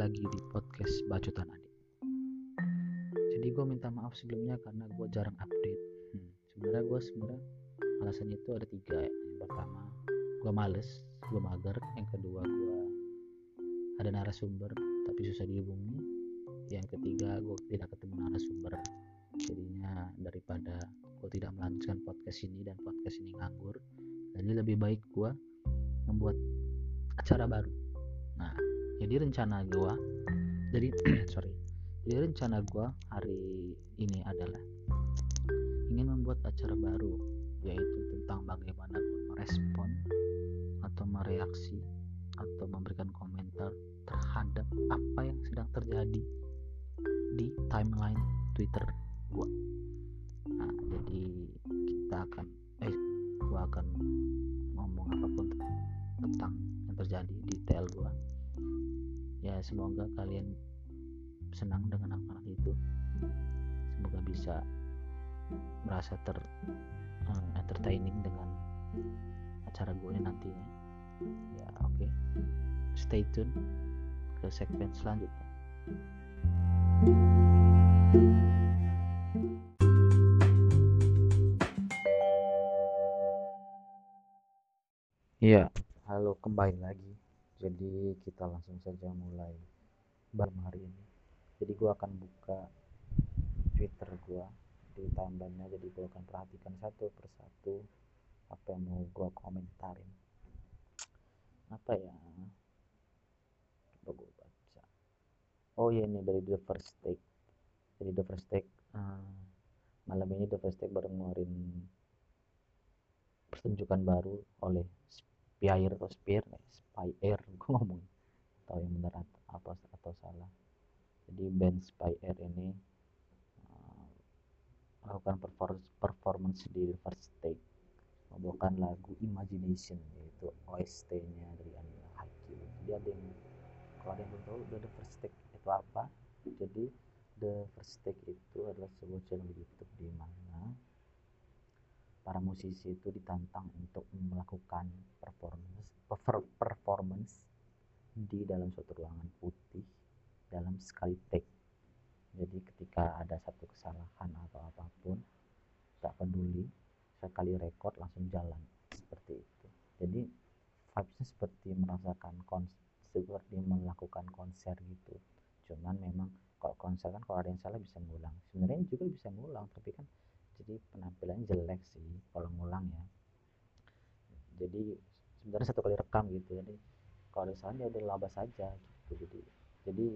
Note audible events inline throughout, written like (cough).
lagi di podcast Bacotan Adik. Jadi gue minta maaf sebelumnya karena gue jarang update. Hmm, sebenarnya gue sebenarnya alasannya itu ada tiga. Ya. Yang pertama, gue males, gue mager. Yang kedua, gue ada narasumber tapi susah dihubungi. Yang ketiga, gue tidak ketemu narasumber. Jadinya daripada gue tidak melanjutkan podcast ini dan podcast ini nganggur, jadi lebih baik gue membuat acara baru. Nah, jadi rencana gue jadi (clears throat) sorry. Jadi rencana gue hari ini adalah ingin membuat acara baru yaitu bisa merasa ter uh, entertaining dengan acara gue nantinya. Ya oke. Okay. stay tune ke segmen selanjutnya. Iya, halo kembali lagi. Jadi kita langsung saja mulai malam hari ini. Jadi gua akan buka twitter gua di jadi gua akan perhatikan satu persatu apa yang mau gua komentarin. Apa ya? Coba gua baca? Oh ya ini dari the first take. Jadi the first take uh, malam ini the first take baru ngeluarin pertunjukan baru oleh Spire atau Spire Spy Air (laughs) gue ngomong atau yang benar atau atau salah. Jadi band Spy Air ini melakukan performance di first take membawakan lagu Imagination yaitu OST nya dari Anila Hakim jadi ada yang kalau ada yang belum tahu the first take itu apa? Jadi the first take itu adalah sebuah channel YouTube di mana para musisi itu ditantang untuk melakukan performance performance di dalam suatu ruangan putih dalam sekali take jadi ketika ada satu kesalahan atau apa pun tak peduli sekali record langsung jalan seperti itu. Jadi vibesnya seperti merasakan konser seperti melakukan konser gitu. Cuman memang kalau konser kan kalau ada yang salah bisa ngulang. Sebenarnya juga bisa ngulang tapi kan jadi penampilannya jelek sih kalau ngulang ya. Jadi sebenarnya satu kali rekam gitu. Jadi kalau ada salah ya udah laba saja gitu. Jadi jadi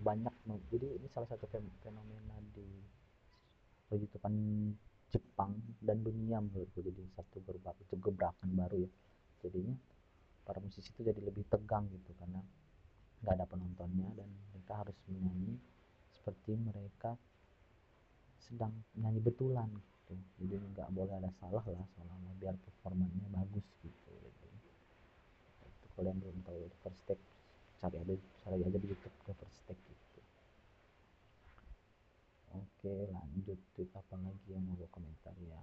banyak jadi ini salah satu fenomena di perjutupan Jepang dan dunia menurutku. Jadi satu gebrakan baru ya. Jadinya para musisi itu jadi lebih tegang gitu karena nggak ada penontonnya dan mereka harus menyanyi seperti mereka sedang nyanyi betulan gitu. Jadi nggak boleh ada salah lah selama biar performanya bagus gitu. Gitu itu kalian belum tahu first take aja cari aja di YouTube first take gitu. Oke lanjut tweet apa lagi yang mau gue komentar ya?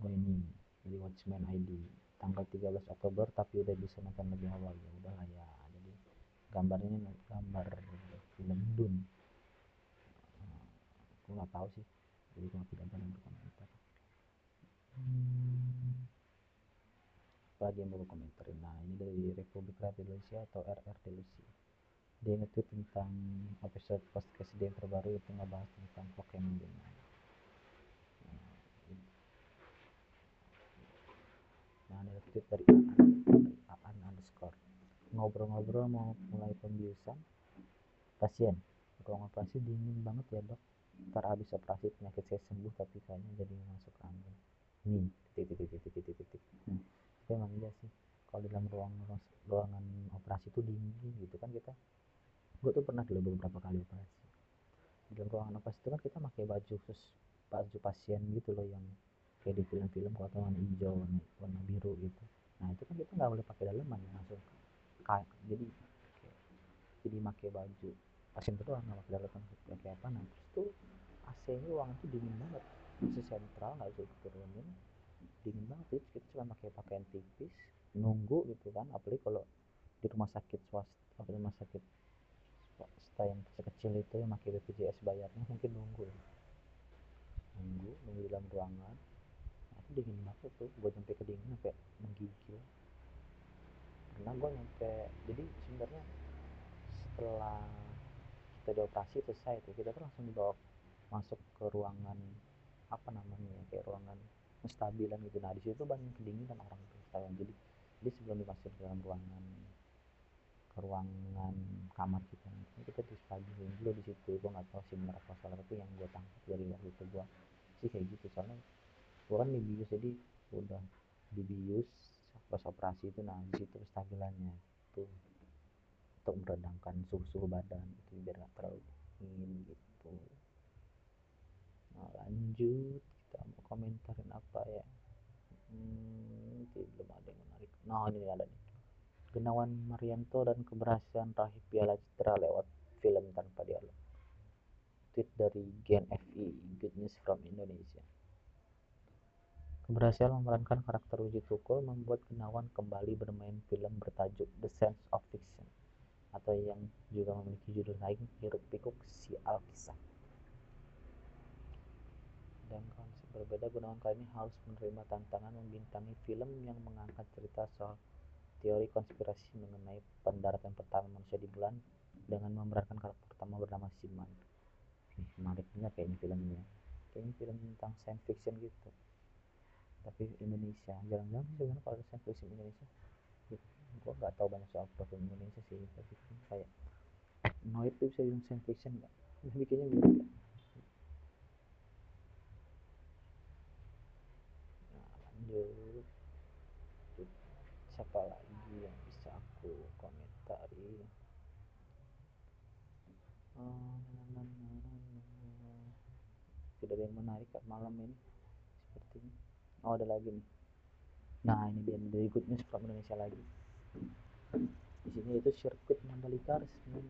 Oh ini jadi Watchman ID tanggal 13 Oktober tapi udah bisa nonton lebih awal. Ya udahlah ya. Jadi gambarnya gambar film Dune. Aku nggak tahu sih. Jadi aku tidak berani berkomentar hmm. Apa lagi yang mau komentarin nah ini dari Republik Rakyat Indonesia atau RR Delusi dia nge-tweet tentang episode podcast dia yang terbaru itu ngebahas tentang Pokemon Go. Nah, nah ini tweet dari Aan underscore. Ngobrol-ngobrol mau mulai pembiusan. Pasien. Ruangan operasi dingin banget ya dok. Ntar habis operasi penyakit saya sembuh tapi kayaknya jadi masuk angin. Nih titik titik titik titik titik hmm. Tapi emang iya sih. Kalau dalam ruang ruangan operasi itu dingin gitu kan kita. Gue tuh pernah dulu beberapa kali operasi. Di dalam ruangan operasi itu kan kita pakai baju khusus baju pasien gitu loh yang kayak di film-film kalau warna hijau warna, warna biru gitu. Nah itu kan kita nggak boleh pakai daleman langsung kayak jadi jadi pakai baju pasien itu nggak pakai daleman pakai apa. Nah terus tuh AC nya ruangan itu dingin banget. Masih sentral nggak bisa turunin dingin banget jadi kita cuma pakai pakaian tipis nunggu gitu kan. Apalagi kalau di rumah sakit swasta atau rumah sakit swasta yang kecil itu yang pakai BPJS bayarnya mungkin nunggu ya. Nunggu nunggu di dalam ruangan. Nah, itu dingin banget tuh. Gue sampai kedinginan kayak menggigil. Karena gue nyampe jadi sebenarnya setelah kita dioperasi selesai itu kita tuh langsung dibawa masuk ke ruangan apa namanya ya kayak ruangan stabilan gitu. Nah di situ banyak kedinginan orang tuh sayang jadi jadi sebelum dimasukin ke dalam ruangan ke ruangan kamar kita ini kita stabilin dulu di situ gue nggak tahu sih benar apa salah tapi yang gue tangkap dari waktu itu. Gue sih kayak gitu soalnya gue kan dibius jadi udah dibius pas operasi itu nah di situ stabilannya tuh untuk meredamkan suhu-suhu badan itu biar nggak terlalu dingin gitu. Nah lanjut komentarin apa ya? Hmm, belum ada yang menarik. Nah ini ada nih. Genawan Marianto dan keberhasilan raih Piala Citra lewat film tanpa dialog. Tweet dari Gen FI Good News from Indonesia. Keberhasilan memerankan karakter Uji Tukul membuat Genawan kembali bermain film bertajuk The Sense of Fiction atau yang juga memiliki judul lain Hiruk Pikuk Si Alkisah. Dan konsep berbeda Gunawan kali ini harus menerima tantangan membintangi film yang mengangkat cerita soal teori konspirasi mengenai pendaratan pertama manusia di bulan dengan memerankan karakter pertama bernama Siman. Menarik benar kayaknya filmnya. Kayaknya film tentang science fiction gitu. Tapi Indonesia, jarang-jarang sih sebenarnya kalau science fiction Indonesia gue nggak tahu banyak soal film Indonesia sih tapi kayak Noir itu bisa bilang science fiction nggak bikinnya mirip nah lanjut siapa lagi yang bisa aku komentari? Tidak ada yang menarik malam ini sepertinya. Oh ada lagi nih. Nah ini dia dari good news from Indonesia lagi. Di sini itu sirkuit Mandalika resmi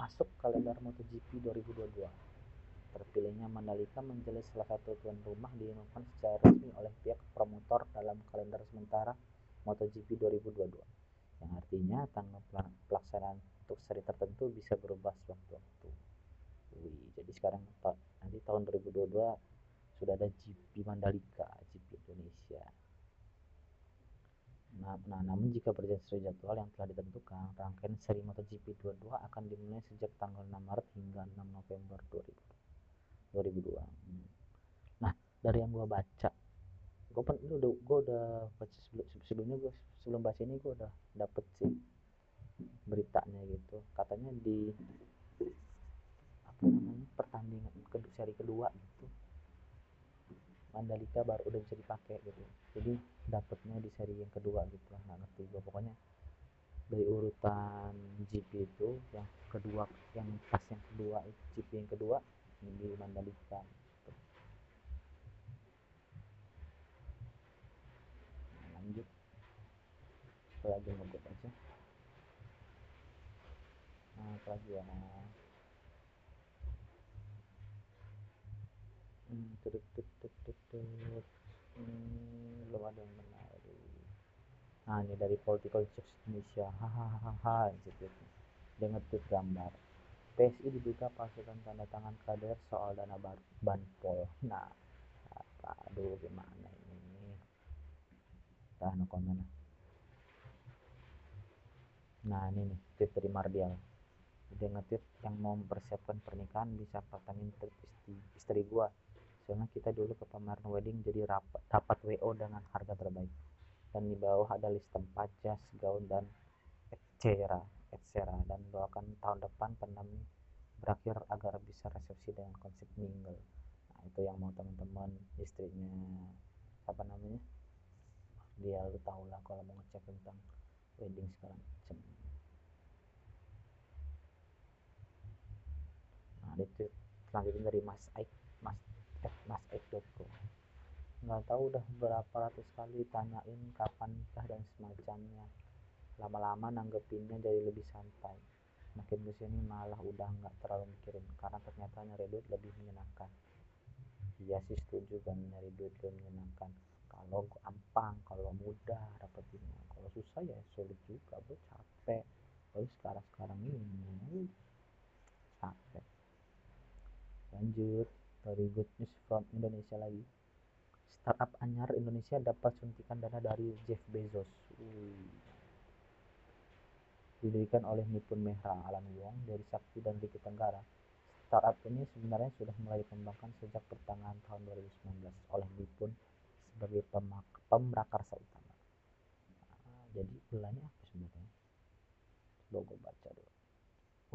masuk kalender MotoGP 2022 terpilihnya Mandalika menjadi salah satu tuan rumah diumumkan secara resmi oleh pihak promotor dalam kalender sementara MotoGP 2022 yang artinya tanggal pelaksanaan untuk seri tertentu bisa berubah sewaktu-waktu. Jadi sekarang nanti tahun 2022 sudah ada GP Mandalika, GP Indonesia. Nah, nah, namun jika berjalan sesuai jadwal yang telah ditentukan, rangkaian seri MotoGP 22 akan dimulai sejak tanggal 6 Maret hingga 6 November 2000, 2002. Hmm. Nah, dari yang gua baca, gue pen, udah gue udah baca sebelum, sebelumnya gue sebelum baca ini gue udah dapet sih beritanya gitu. Katanya di apa namanya pertandingan kedua seri kedua gitu Mandalika baru udah bisa dipakai gitu jadi dapetnya di seri yang kedua gitu nggak ngerti gue pokoknya dari urutan GP itu yang kedua yang pas yang kedua GP yang kedua di Mandalika. Nah, lanjut. Apa lagi ngebut aja nah apa lagi ya nah hmm, tuduk, tuduk, tuduk. Hmm, belum ada yang menarik. Nah ini dari Political Check Indonesia hahaha dia ngetweet gambar PSI diduga palsukan tanda tangan kader soal dana banpol. Nah apa? Aduh gimana ini? Dah no komen nah ini nih tweet dari Mardial dia ngetweet yang mau mempersiapkan pernikahan bisa pertanyaan istri, istri gua. Soalnya kita dulu ke pameran wedding jadi rapat, dapat WO dengan harga terbaik. Dan di bawah ada list tempat jas gaun dan etc etc dan doakan tahun depan pandemi berakhir agar bisa resepsi dengan konsep mingle. Nah itu yang mau teman-teman istrinya apa namanya dia lu tau lah kalau mau ngecek tentang wedding segala macam nah itu selanjutnya dari Mas Aik Mas masx.com nggak tahu udah berapa ratus kali tanyain kapan nikah dan semacamnya lama-lama nanggepinnya jadi lebih santai. Makin ke sini malah udah nggak terlalu mikirin karena ternyata nyari duit lebih menyenangkan. Iya sih setuju kan nyari duit lebih menyenangkan. Kalau gampang kalau mudah dapetinnya. Kalau susah ya sulit juga bro capek. Kalau sekarang sekarang ini. Capek. Lanjut. Dari good from Indonesia lagi. Startup anyar Indonesia dapat suntikan dana dari Jeff Bezos didirikan oleh Nipun Mehra Alan Wong dari Sakti dan Riki Tenggara. Startup ini sebenarnya sudah mulai dikembangkan sejak pertengahan tahun 2019 oleh Nipun sebagai pemrakarsa utama nah, jadi ulahnya apa sebenarnya? Coba gue baca dulu.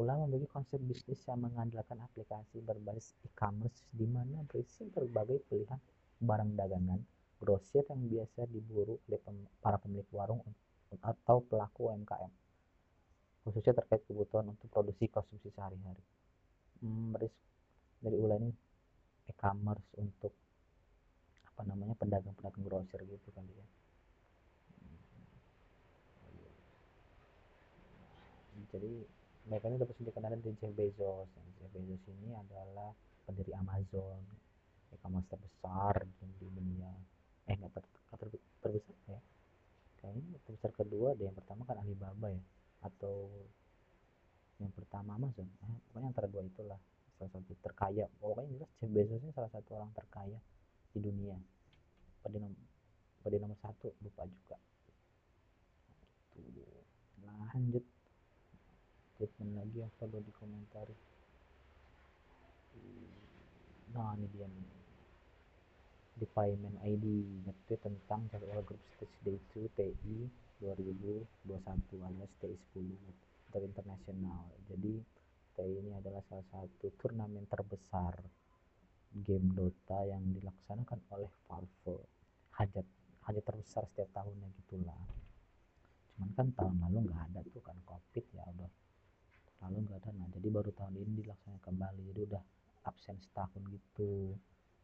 Ulah memiliki konsep bisnis yang mengandalkan aplikasi berbasis e-commerce di mana berisi berbagai pilihan barang dagangan, grosir yang biasa diburu oleh para pemilik warung atau pelaku UMKM, khususnya terkait kebutuhan untuk produksi konsumsi sehari-hari. Hmm, dari Ulah ini e-commerce untuk apa namanya pedagang-pedagang grosir gitu kali ya. Jadi mereka ini dapat dikenal dari Jeff Bezos. Jeff Bezos ini adalah pendiri Amazon e-commerce terbesar di dunia. Eh nggak ter, terbesar ya. Kayaknya terbesar kedua deh yang pertama kan Alibaba ya atau yang pertama Amazon. Eh, pokoknya antara dua itulah. Salah satu terkaya. Pokoknya jelas Jeff Bezos ini salah satu orang terkaya di dunia. Pada nomor pada nomor satu lupa juga. Tuh. lanjut. Statement lagi yang perlu dikomentari? Nah ini dia nih. Di payment ID ngerti tentang jadwal grup stage day 2 TI 2021 alias TI 10 dari internasional. Jadi TI ini adalah salah satu turnamen terbesar game Dota yang dilaksanakan oleh Valve. Hajat hajat terbesar setiap tahunnya gitulah. Cuman kan tahun lalu nggak ada tuh kan covid ya udah. Lalu nggak ada nah jadi baru tahun ini dilaksanakan kembali. Jadi udah absen setahun gitu.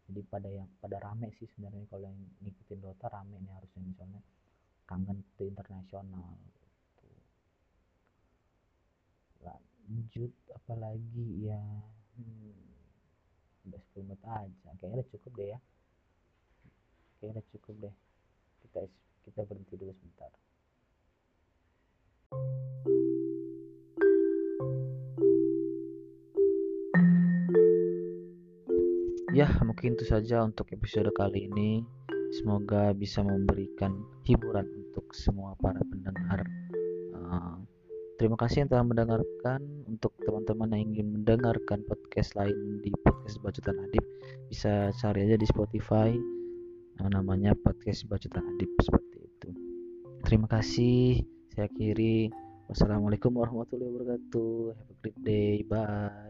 Jadi pada yang pada rame sih sebenarnya kalau yang ngikutin Dota rame nih harusnya misalnya kangen ke internasional gitu. lanjut apalagi ya? Hmm, udah 10 menit aja. Kayaknya udah cukup deh ya. Kayaknya udah cukup deh. Kita kita berhenti dulu sebentar. Ya mungkin itu saja untuk episode kali ini. Semoga bisa memberikan hiburan untuk semua para pendengar. Uh, terima kasih yang telah mendengarkan. Untuk teman-teman yang ingin mendengarkan podcast lain di podcast Bacutan Adib bisa cari aja di Spotify. Uh, namanya podcast Bacutan Adib seperti itu. Terima kasih. Saya kiri wassalamualaikum warahmatullahi wabarakatuh. Have a great day. Bye